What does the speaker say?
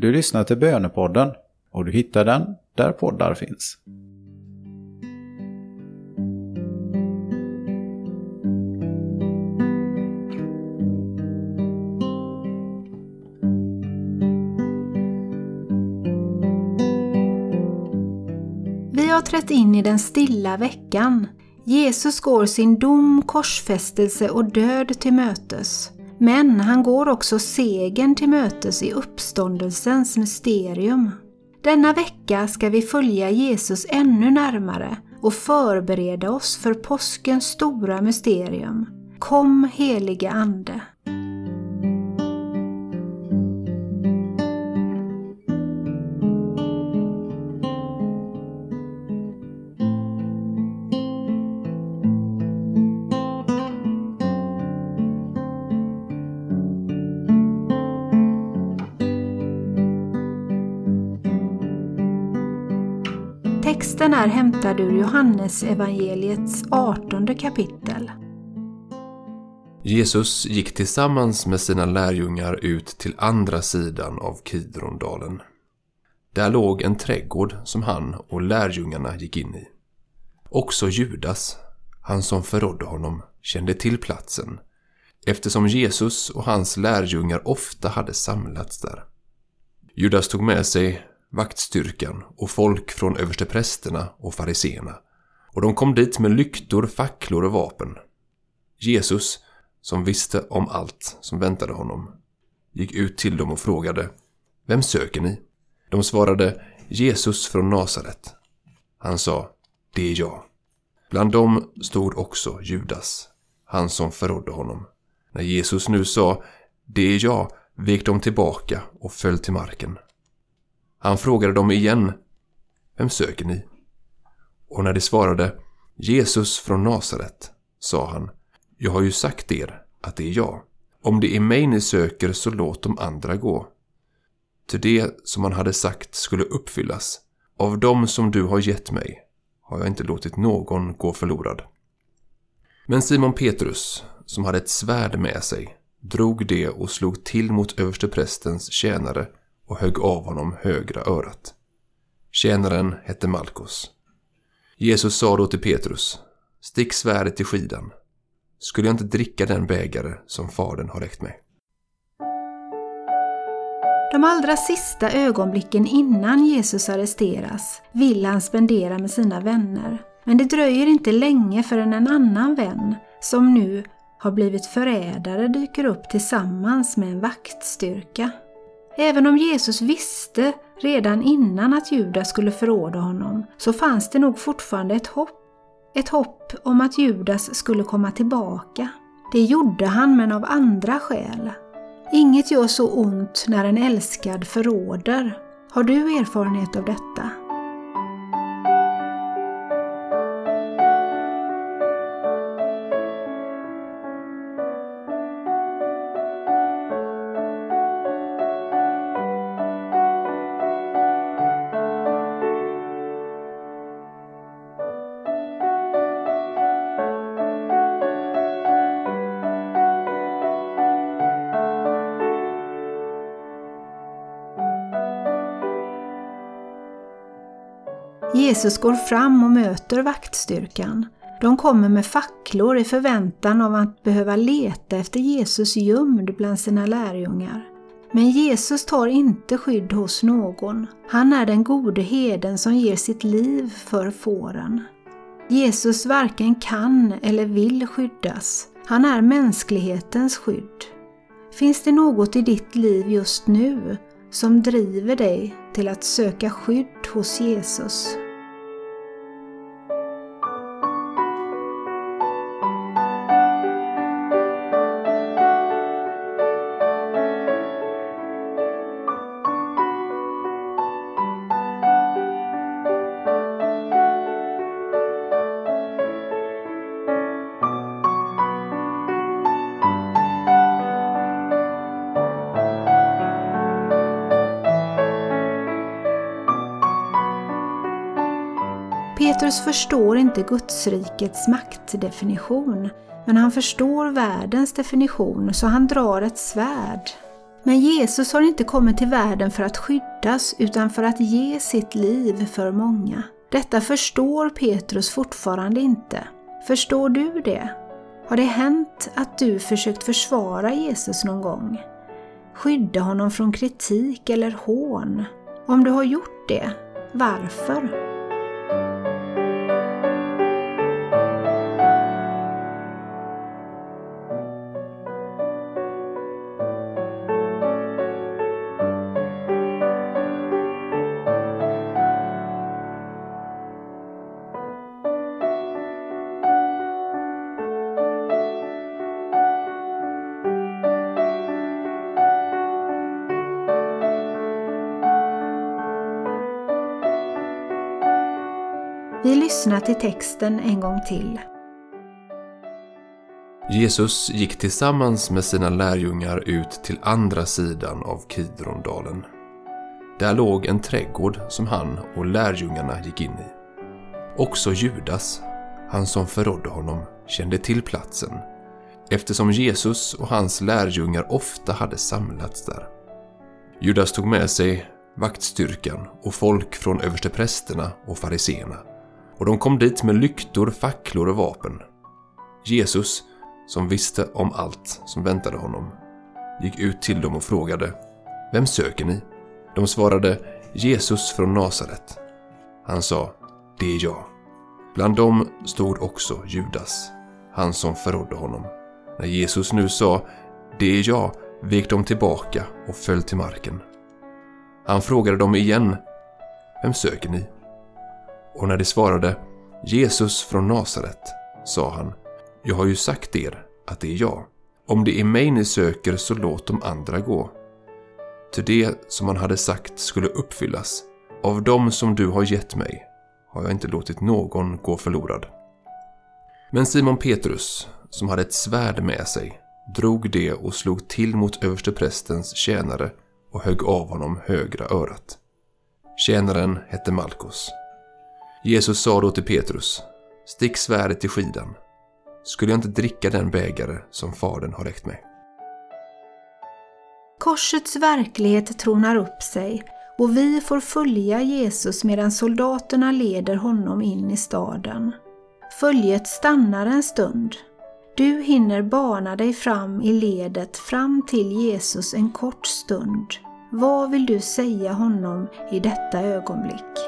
Du lyssnar till Bönepodden och du hittar den där poddar finns. Vi har trätt in i den stilla veckan. Jesus går sin dom, korsfästelse och död till mötes. Men han går också segern till mötes i uppståndelsens mysterium. Denna vecka ska vi följa Jesus ännu närmare och förbereda oss för påskens stora mysterium. Kom helige Ande. Texten är hämtad ur Johannes evangeliets 18 kapitel. Jesus gick tillsammans med sina lärjungar ut till andra sidan av Kidrondalen. Där låg en trädgård som han och lärjungarna gick in i. Också Judas, han som förrådde honom, kände till platsen eftersom Jesus och hans lärjungar ofta hade samlats där. Judas tog med sig vaktstyrkan och folk från översteprästerna och fariseerna. Och de kom dit med lyktor, facklor och vapen. Jesus, som visste om allt som väntade honom, gick ut till dem och frågade Vem söker ni? De svarade Jesus från Nasaret. Han sa Det är jag. Bland dem stod också Judas, han som förrådde honom. När Jesus nu sa Det är jag vek de tillbaka och föll till marken. Han frågade dem igen. Vem söker ni? Och när de svarade Jesus från Nasaret, sa han. Jag har ju sagt er att det är jag. Om det är mig ni söker så låt de andra gå. Till det som han hade sagt skulle uppfyllas. Av dem som du har gett mig har jag inte låtit någon gå förlorad. Men Simon Petrus, som hade ett svärd med sig, drog det och slog till mot översteprästens tjänare och högg av honom högra örat. Tjänaren hette Malkos. Jesus sa då till Petrus, stick svärdet i skidan. Skulle jag inte dricka den bägare som Fadern har räckt mig? De allra sista ögonblicken innan Jesus arresteras vill han spendera med sina vänner. Men det dröjer inte länge förrän en annan vän, som nu har blivit förrädare, dyker upp tillsammans med en vaktstyrka. Även om Jesus visste redan innan att Judas skulle förråda honom så fanns det nog fortfarande ett hopp. Ett hopp om att Judas skulle komma tillbaka. Det gjorde han men av andra skäl. Inget gör så ont när en älskad förråder. Har du erfarenhet av detta? Jesus går fram och möter vaktstyrkan. De kommer med facklor i förväntan av att behöva leta efter Jesus gömd bland sina lärjungar. Men Jesus tar inte skydd hos någon. Han är den gode heden som ger sitt liv för fåren. Jesus varken kan eller vill skyddas. Han är mänsklighetens skydd. Finns det något i ditt liv just nu som driver dig till att söka skydd hos Jesus? Petrus förstår inte Gudsrikets maktdefinition, men han förstår världens definition så han drar ett svärd. Men Jesus har inte kommit till världen för att skyddas utan för att ge sitt liv för många. Detta förstår Petrus fortfarande inte. Förstår du det? Har det hänt att du försökt försvara Jesus någon gång? Skydda honom från kritik eller hån? Om du har gjort det, varför? Lyssna till texten en gång till. Jesus gick tillsammans med sina lärjungar ut till andra sidan av Kidrondalen. Där låg en trädgård som han och lärjungarna gick in i. Också Judas, han som förrådde honom, kände till platsen eftersom Jesus och hans lärjungar ofta hade samlats där. Judas tog med sig vaktstyrkan och folk från översteprästerna och fariseerna och de kom dit med lyktor, facklor och vapen. Jesus, som visste om allt som väntade honom, gick ut till dem och frågade Vem söker ni? De svarade Jesus från Nasaret. Han sa Det är jag. Bland dem stod också Judas, han som förrådde honom. När Jesus nu sa Det är jag vek de tillbaka och föll till marken. Han frågade dem igen Vem söker ni? Och när de svarade Jesus från Nasaret, sa han, jag har ju sagt er att det är jag. Om det är mig ni söker så låt de andra gå. Till det som han hade sagt skulle uppfyllas. Av dem som du har gett mig har jag inte låtit någon gå förlorad. Men Simon Petrus, som hade ett svärd med sig, drog det och slog till mot översteprästens tjänare och högg av honom högra örat. Tjänaren hette Malkos. Jesus sa då till Petrus, stick svärdet i skidan. Skulle jag inte dricka den bägare som Fadern har räckt mig? Korsets verklighet tronar upp sig och vi får följa Jesus medan soldaterna leder honom in i staden. Följet stannar en stund. Du hinner bana dig fram i ledet fram till Jesus en kort stund. Vad vill du säga honom i detta ögonblick?